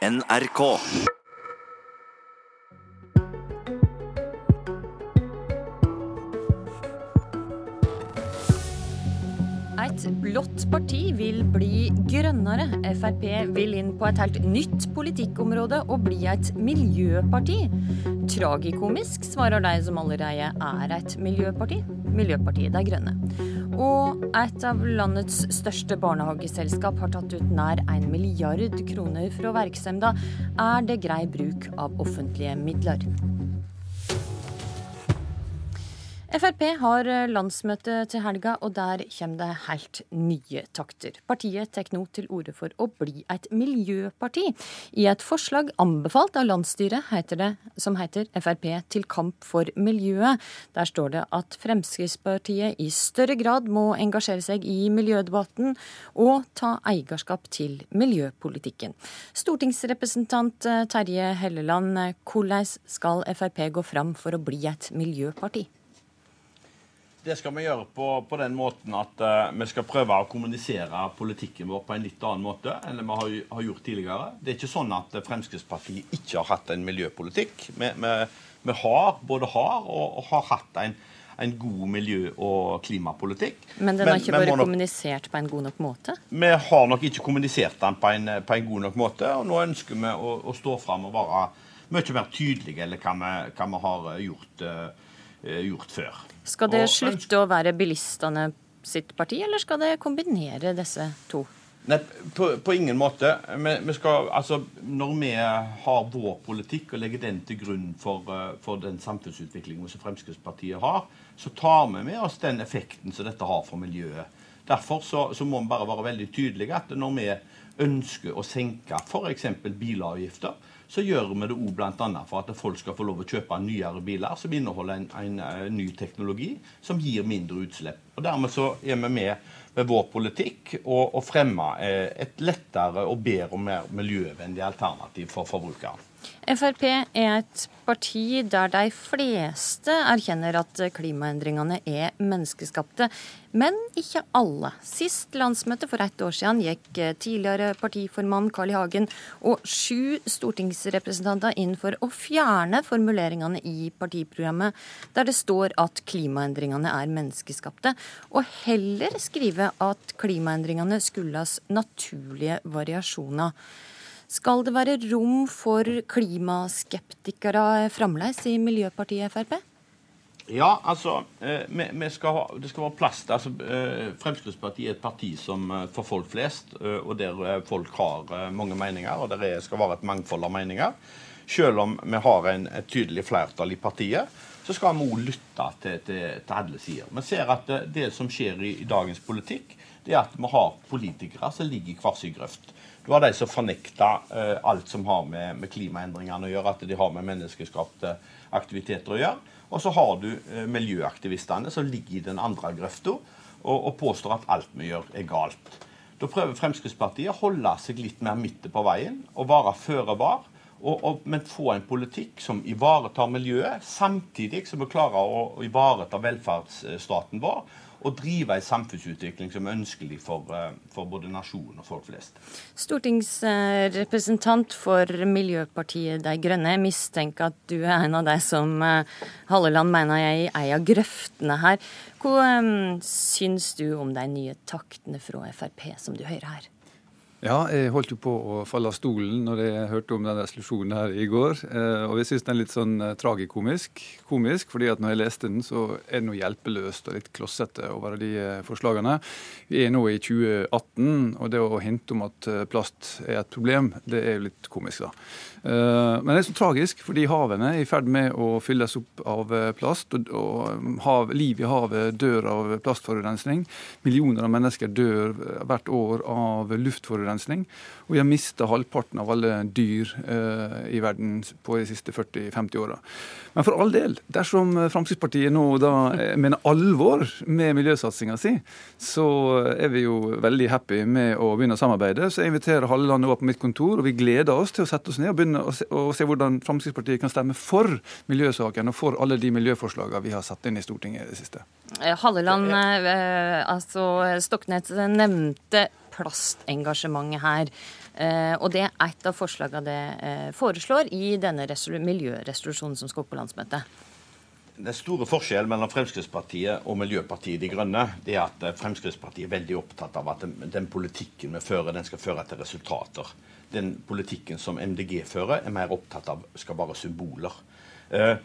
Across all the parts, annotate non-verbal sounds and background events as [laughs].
NRK. Et blått parti vil bli grønnere. Frp vil inn på et helt nytt politikkområde og bli et miljøparti. Tragikomisk, svarer de som allerede er et miljøparti. Miljøpartiet De Grønne. Og et av landets største barnehageselskap har tatt ut nær en milliard kroner fra virksomheten. Er det grei bruk av offentlige midler? Frp har landsmøte til helga, og der kommer det helt nye takter. Partiet tar nå til orde for å bli et miljøparti. I et forslag anbefalt av landsstyret heter det, som heter Frp til kamp for miljøet. Der står det at Fremskrittspartiet i større grad må engasjere seg i miljødebatten og ta eierskap til miljøpolitikken. Stortingsrepresentant Terje Helleland, hvordan skal Frp gå fram for å bli et miljøparti? Det skal vi gjøre på, på den måten at uh, vi skal prøve å kommunisere politikken vår på en litt annen måte enn vi har, har, gjort tidligere. Det er ikke sånn at Fremskrittspartiet ikke har hatt en miljøpolitikk. Vi, vi, vi har, både har og, og har hatt en, en, god miljø- og klimapolitikk. Men den har ikke vært kommunisert på en god nok måte? Vi har nok ikke kommunisert den på en, på en god nok måte. Og nå ønsker vi å, å stå fram og være mye mer tydelige enn hva vi, hva vi har gjort. Uh, Eh, gjort før. Skal det og, slutte å være bilistene sitt parti, eller skal det kombinere disse to? Nei, på, på ingen måte. Vi, vi skal, altså, når vi har vår politikk og legger den til grunn for, eh, for den samfunnsutviklingen som Fremskrittspartiet har, så tar vi med oss den effekten som dette har for miljøet. Derfor så, så må vi bare være veldig tydelige at når vi ønsker å senke f.eks. bilavgifter, så gjør vi det òg bl.a. for at folk skal få lov å kjøpe nyere biler som inneholder en, en, en, ny teknologi som gir mindre utslipp. Og Dermed så er vi med med vår politikk og, og fremmer eh, et lettere og bedre og mer miljøvennlig alternativ for forbrukeren. Frp er et parti der de fleste erkjenner at klimaendringene er menneskeskapte, men ikke alle. Sist landsmøte for ett år siden gikk tidligere partiformann Carl I. Hagen og sju stortingsrepresentanter inn for å fjerne formuleringene i partiprogrammet der det står at klimaendringene er menneskeskapte, og heller skrive at klimaendringene skyldes naturlige variasjoner. Skal det være rom for klimaskeptikere fremdeles i Miljøpartiet Frp? Ja, altså eh, vi, vi skal ha, Det skal være plass til altså, eh, Fremskrittspartiet er et parti som eh, for folk flest, og der folk har mange meninger, og der skal være et mangfold av meninger. Selv om vi har en, et tydelig flertall i partiet, så skal vi òg lytte til, til, til, alle sider. Vi ser at det, det som skjer i, i, dagens politikk, det er at vi har politikere som ligger i hver sin grøft. Du har de som fornekter uh, alt som har med, med, klimaendringene å gjøre, at de har med menneskeskapte aktiviteter å gjøre. Og så har du uh, miljøaktivistene som ligger i den andre grøfta og, og, påstår at alt vi gjør, er galt. Da prøver Fremskrittspartiet å holde seg litt mer midt på veien og være føre var. Og, og, men få en politikk som ivaretar miljøet, samtidig som vi klarer å, å ivareta velferdsstaten vår og drive en samfunnsutvikling som er ønskelig for, eh, for både nasjonen og folk flest. Stortingsrepresentant for Miljøpartiet De Grønne, jeg mistenker at du er en av de som eh, Halleland mener jeg er ei av grøftene her. Hva um, syns du om de nye taktene fra Frp som du hører her? Ja, jeg holdt jo på å falle av stolen når jeg hørte om den resolusjonen her i går. Eh, og jeg syns den er litt sånn eh, tragikomisk. Komisk, fordi at når jeg leste den, så er det noe hjelpeløst og litt klossete over de eh, forslagene. Vi er nå i 2018, og det å hinte om at plast er et problem, det er jo litt komisk, da. Men det er så tragisk, fordi havene er i ferd med å fylles opp av plast. Og hav, liv i havet dør av plastforurensning. Millioner av mennesker dør hvert år av luftforurensning forurensning. Og vi har mista halvparten av alle dyr eh, i verden på de siste 40-50 åra. Men for all del, dersom Fremskrittspartiet nå da eh, mener alvor med miljøsatsinga si, så er vi jo veldig happy med å begynne å samarbeide. Så jeg inviterer Halleland over på mitt kontor, og vi gleder oss til å sette oss ned og begynne å se, og se hvordan Fremskrittspartiet kan stemme for miljøsaken og for alle de miljøforslagene vi har satt inn i Stortinget i det siste. Halleland, eh, altså Stoknes nevnte plastengasjementet her. Eh, og det er et av forslagene det eh, foreslår i denne miljøresolusjonen som skal opp på landsmøtet. Den store forskjellen mellom Fremskrittspartiet og Miljøpartiet De Grønne det er at Fremskrittspartiet er veldig opptatt av at den, den politikken vi fører, den skal føre til resultater. Den politikken som MDG fører, er mer opptatt av skal være symboler. Eh,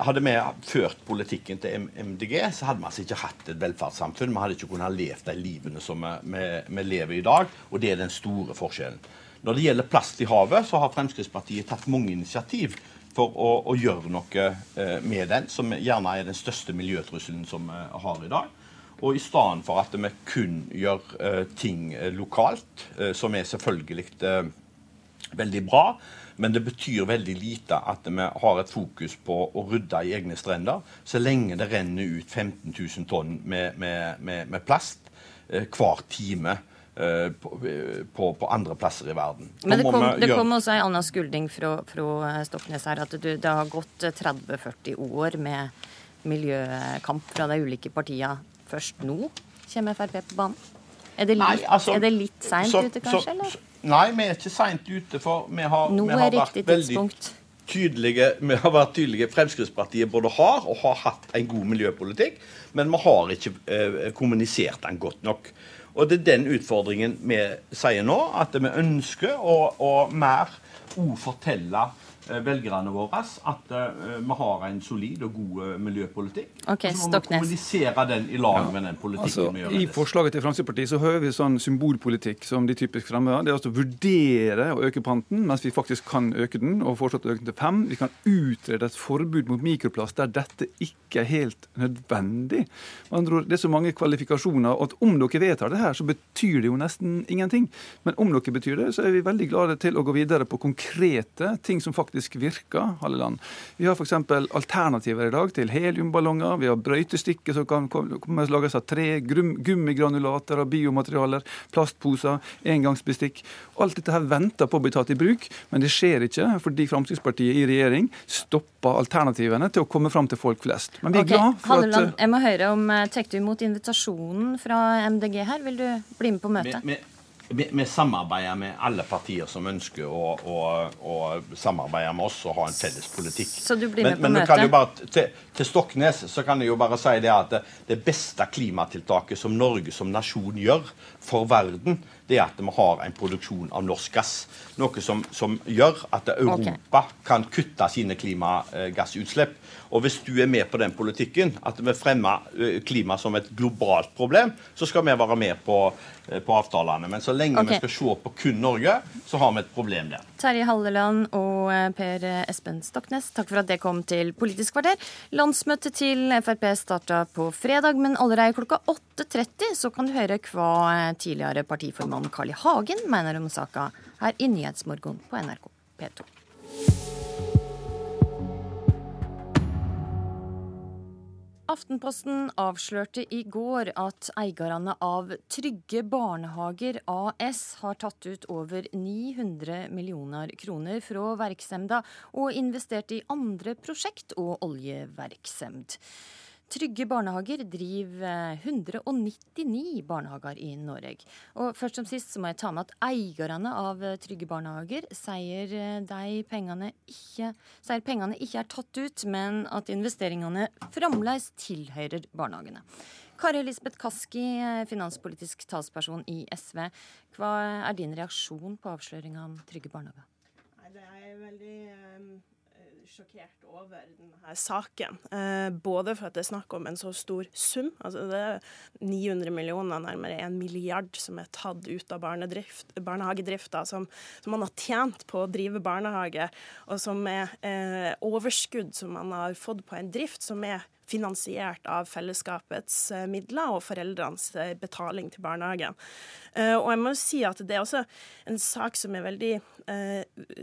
hadde vi ført politikken til MDG, så hadde vi altså ikke hatt et velferdssamfunn. Vi hadde ikke kunnet leve de livene som vi, vi, vi, lever i dag, og det er den store forskjellen. Når det gjelder plast i havet, så har Fremskrittspartiet tatt mange initiativ for å, å gjøre noe eh, med den, som gjerne er den største miljøtrusselen som vi har i dag. Og i stedet for at vi kun gjør eh, ting lokalt, som er selvfølgelig veldig bra, men det betyr veldig lite at vi har et fokus på å rydde i egne strender, så lenge det renner ut 15 000 tonn med, med, med, med plast eh, hver time. Eh, på, på, på, andre plasser i verden. Men det kom, det kom også en annen skulding fra, fra Stoknes her, at du, det har gått 30-40 år med miljøkamp fra de ulike partiene. Først nå kommer Frp på banen? Er det litt, Nei, altså, er det litt seint ute, kanskje? Så, eller? Nei, vi er ikke seint ute, for vi har, Nå vi har vært veldig tydelige. Vi har vært tydelige. Fremskrittspartiet både har og har hatt en god miljøpolitikk, men vi har ikke eh, kommunisert den godt nok. Og det er den utfordringen vi sier nå, at vi ønsker å, å mer òg fortelle velgerne våre at uh, vi har en solid og god uh, miljøpolitikk. Okay, så må vi kommunisere den i lag med den politikken altså, vi gjør. I forslaget til Fremskrittspartiet så hører vi sånn symbolpolitikk som de typisk fremmer. Det er altså å vurdere å øke panten, mens vi faktisk kan øke den, og fortsatt øke den til fem. Vi kan utrede et forbud mot mikroplast der dette ikke er helt nødvendig. Ord, det er så mange kvalifikasjoner, at om dere vedtar det her, så betyr det jo nesten ingenting. Men om dere betyr det, så er vi veldig glade til å gå videre på konkrete ting som faktisk faktisk virker, Halleland. Vi har f.eks. alternativer i dag til heliumballonger. Vi har brøytestikker som kan komme lages av tre, gummigranulater av biomaterialer, plastposer, engangsbestikk. Alt dette her venter på å bli tatt i bruk, men det skjer ikke fordi Fremskrittspartiet i regjering stopper alternativene til å komme fram til folk flest. Men vi er okay. glad for Halleland, at Jeg må høre om Tek Tar du imot invitasjonen fra MDG her? Vil du bli med på møtet? Med, med vi, vi, samarbeider med alle partier som ønsker å, å, å, samarbeide med oss og ha en felles politikk. Så du blir med men, på men møtet? til, til, Stoknes så kan jeg jo bare si det at det, det, beste klimatiltaket som Norge som nasjon gjør for verden, det er at vi har en produksjon av norsk gass. Noe som, som gjør at Europa okay. kan kutte sine klimagassutslipp. Og hvis du er med på den politikken, at vi fremmer eh, klima som et globalt problem, så skal vi være med på, eh, på avtalene. Men så lenge okay. vi skal se på kun Norge, så har vi et problem der. Terje Halleland og eh, Per Espen Stoknes, takk for at det kom til Politisk kvarter. Landsmøtet til Frp starta på fredag, men allerede klokka 8.30 så kan du høre hva tidligere partiformann Carl I. Hagen mener om saka her i Nyhetsmorgen på NRK P2. Aftenposten avslørte i går at eierne av Trygge barnehager AS har tatt ut over 900 millioner kroner fra verksemda og investert i andre prosjekt og oljeverksemd. Trygge barnehager driver 199 barnehager i Norge. Og først som sist så må jeg ta med at eierne av Trygge barnehager sier, eh, pengene ikke, sier pengene ikke er tatt ut, men at investeringene fremdeles tilhører barnehagene. Kari Elisabeth Kaski, eh, finanspolitisk talsperson i SV. Hva er din reaksjon på avsløringa om Trygge barnehager? Det er veldig sjokkert over denne saken. Eh, både for at det er snakk om en så stor sum, altså det er 900 millioner, nærmere 1 milliard, som er tatt ut av barnehagedrifta, som, som, man har tjent på å drive barnehage, og som er eh, overskudd som man har fått på en drift som er finansiert av fellesskapets eh, midler og foreldrenes eh, betaling til barnehagen. Eh, og jeg må si at det er også en sak som er veldig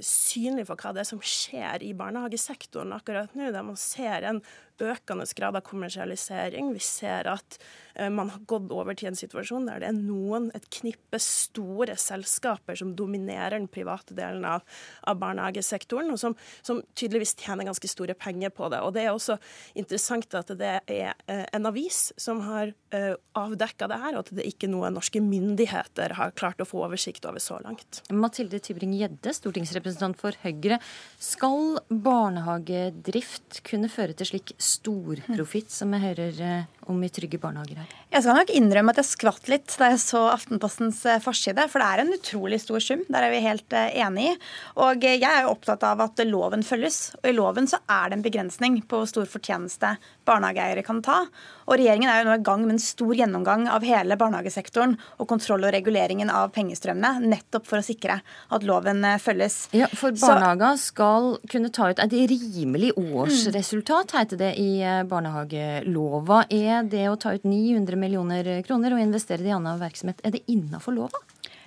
synlig for hva det er som skjer i barnehagesektoren akkurat nå, der man ser en økende grad av kommersialisering. Vi ser at Eh, man har gått over til en situasjon der det er noen, et knippe store selskaper som dominerer den private delen av, av barnehagesektoren, og som, som, tydeligvis tjener ganske store penger på det. Og Det er også interessant at det er eh, en avis som har uh, avdekka det her, og at det ikke er noe norske myndigheter har klart å få oversikt over så langt. Mathilde Tybring-Gjedde, stortingsrepresentant for Høyre. Skal barnehagedrift kunne føre til slik storprofitt som jeg hører eh, om i Trygge barnehager her? Jeg skal nok innrømme at jeg skvatt litt da jeg så Aftenpostens eh, forside, for det er en utrolig stor sum. Der er vi helt eh, enig i. Og jeg er jo opptatt av at loven følges. Og i loven så er det en begrensning på hvor stor fortjeneste barnehageeiere kan ta. Og regjeringen er jo nå i gang med en stor gjennomgang av hele barnehagesektoren og kontroll og reguleringen av pengestrømmene, nettopp for å sikre at loven følges. Ja, For barnehager skal kunne ta ut et rimelig årsresultat, heter det i barnehagelova. Er det å ta ut 900 millioner kroner og investere det i annen virksomhet, er det innafor lova?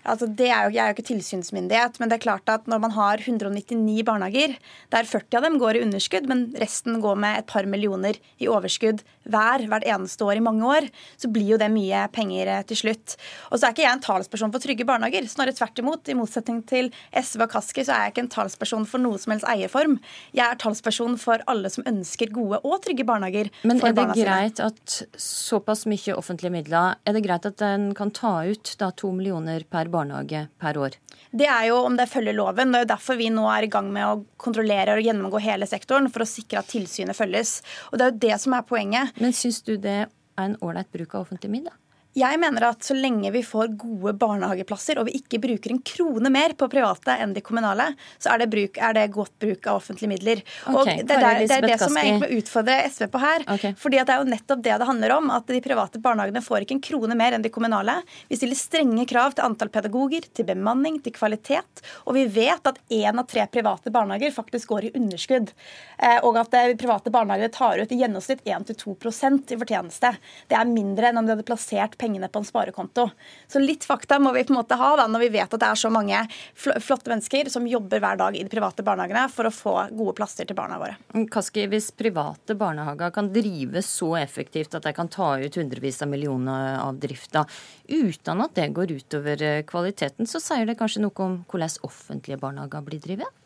Altså, det er jo, jeg er jo ikke tilsynsmyndighet, men det er klart at når man har 199 barnehager, der 40 av dem går i underskudd, men resten går med et par millioner i overskudd hver hvert eneste år i mange år, så blir jo det mye penger eh, til slutt. Og så er ikke jeg en talsperson for trygge barnehager. Snarere tvert imot. I motsetning til SV og Kaski så er jeg ikke en talsperson for noe som helst eierform. Jeg er talsperson for alle som ønsker gode og trygge barnehager. Men er det greit at såpass mye offentlige midler, er det greit at en kan ta ut da to millioner per barnehage per år? Det er jo om det følger loven. Det er jo derfor vi nå er i gang med å kontrollere og gjennomgå hele sektoren, for å sikre at tilsynet følges. Og det er jo det som er poenget. Men syns du det er en ålreit bruk av offentlige midler? Jeg mener at så lenge vi får gode barnehageplasser, og vi ikke bruker en krone mer på private enn de kommunale, så er det, bruk, er det godt bruk av offentlige midler. Okay, og det, er, det, er det som jeg egentlig må utfordre SV på her. Okay. fordi det er jo nettopp det det handler om. At de private barnehagene får ikke en krone mer enn de kommunale. Vi stiller strenge krav til antall pedagoger, til bemanning, til kvalitet. Og vi vet at én av tre private barnehager faktisk går i underskudd. Eh, og at eh, private barnehager tar ut i gjennomsnitt 1-2% i fortjeneste. Det er mindre enn om de hadde plassert pengene på en sparekonto. Så litt fakta må vi på en måte ha da, når vi vet at det er så mange flotte mennesker som jobber hver dag i de private barnehagene for å få gode plasser til barna våre. Kaski, hvis private barnehager kan drives så effektivt at de kan ta ut hundrevis av millioner av drifta uten at det går utover eh, kvaliteten, så sier det kanskje noe om hvordan offentlige barnehager blir drevet?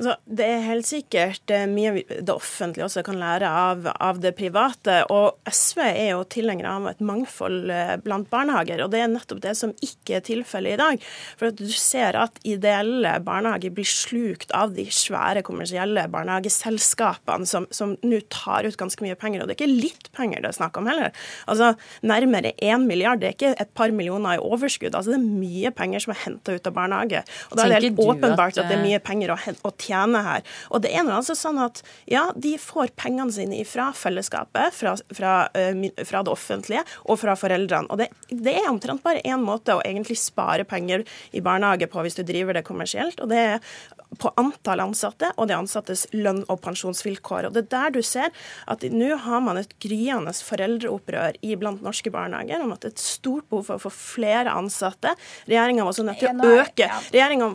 Altså, det er helt sikkert eh, mye det offentlige også kan lære av, av det private. Og SV er jo tilhenger av et mangfold eh, blant barnehager, og det er nettopp det som ikke er tilfellet i dag. For at du ser at ideelle barnehager blir slukt av de svære kommersielle barnehageselskapene som, som nå tar ut ganske mye penger. Og det er ikke litt penger det er snakk om heller. Altså nærmere én milliard, det er ikke et par millioner i overskudd. Altså det er mye penger som er henta ut av barnehage. Og da er det helt åpenbart at, at det er mye penger å, å tjene tjener her. Og det er nå altså sånn at ja, de får pengene sine fra fellesskapet, fra, fra, uh, fra det offentlige og fra foreldrene. Og det, det er omtrent bare én måte å egentlig spare penger i barnehage på hvis du driver det kommersielt, og det er på antall ansatte og de ansattes lønn og pensjonsvilkår. Og Det er der du ser at nå har man et gryende foreldreopprør i blant norske barnehager om at det er et stort behov for å få flere ansatte. Regjeringa var også nødt til å øke,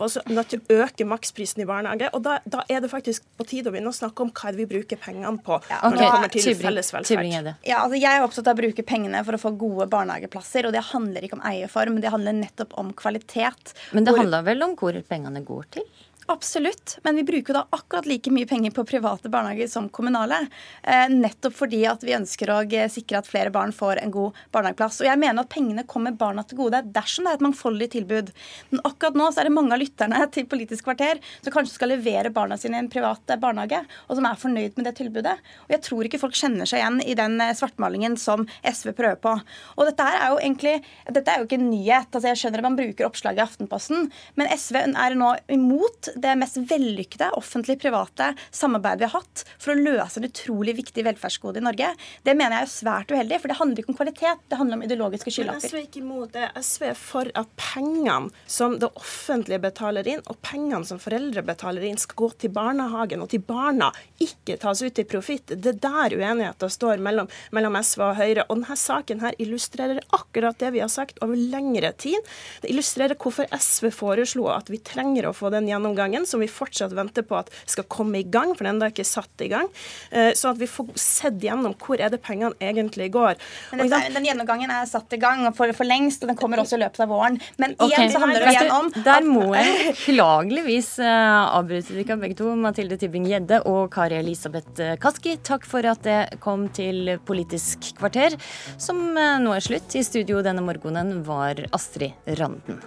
var også nødt til å øke maksprisen i barnehage. Og da, da, er det faktisk på tide å begynne å snakke om hva vi bruker pengene på ja, når det kommer til felles velferd. Ja, altså jeg er opptatt av å bruke pengene for å få gode barnehageplasser, og det handler ikke om eierform, det handler nettopp om kvalitet. Men det handler vel om hvor pengene går til? Absolutt, men vi bruker da akkurat like mye penger på private barnehager som kommunale. Eh, nettopp fordi at vi ønsker å sikre at flere barn får en god barnehageplass. Og jeg mener at pengene kommer barna til gode dersom det er et mangfoldig tilbud. Men akkurat nå så er det mange av lytterne [laughs] til Politisk kvarter som kanskje skal levere barna sine i en privat barnehage, og som er fornøyd med det tilbudet. Og jeg tror ikke folk kjenner seg igjen i den eh, svartmalingen som SV prøver på. Og dette her er jo egentlig dette er jo ikke en nyhet. altså Jeg skjønner at man bruker oppslaget i Aftenposten, men SV er nå imot det mest vellykkede offentlig-private samarbeidet vi har hatt for å løse en utrolig viktig velferdsgode i Norge. Det mener jeg er svært uheldig, for det handler ikke om kvalitet, det handler om ideologiske skylapper. SV er ikke imot det. SV er for at pengene som det offentlige betaler inn, og pengene som foreldre betaler inn, skal gå til barnehagen og til barna, ikke tas ut i profitt. Det er der uenigheten står mellom, mellom, SV og Høyre. Og denne saken her illustrerer akkurat det vi har sagt over lengre tid. Det illustrerer hvorfor SV foreslo at vi trenger å få den gjennomgangen gjennomgangen, som vi fortsatt venter på at skal komme i gang, for den er ikke satt i gang. Sånn at vi får sett gjennom hvor er det pengene egentlig går. Men dette, den gjennomgangen er satt i gang for, for, lengst, og den kommer også i løpet av våren. Men igjen så handler det igjen om Der må jeg [laughs] beklageligvis avbryte dere begge to, Mathilde Tybring-Gjedde og Kari Elisabeth Kaski. Takk for at det kom til Politisk kvarter, som nå er slutt. I studio denne morgenen var Astrid Randen.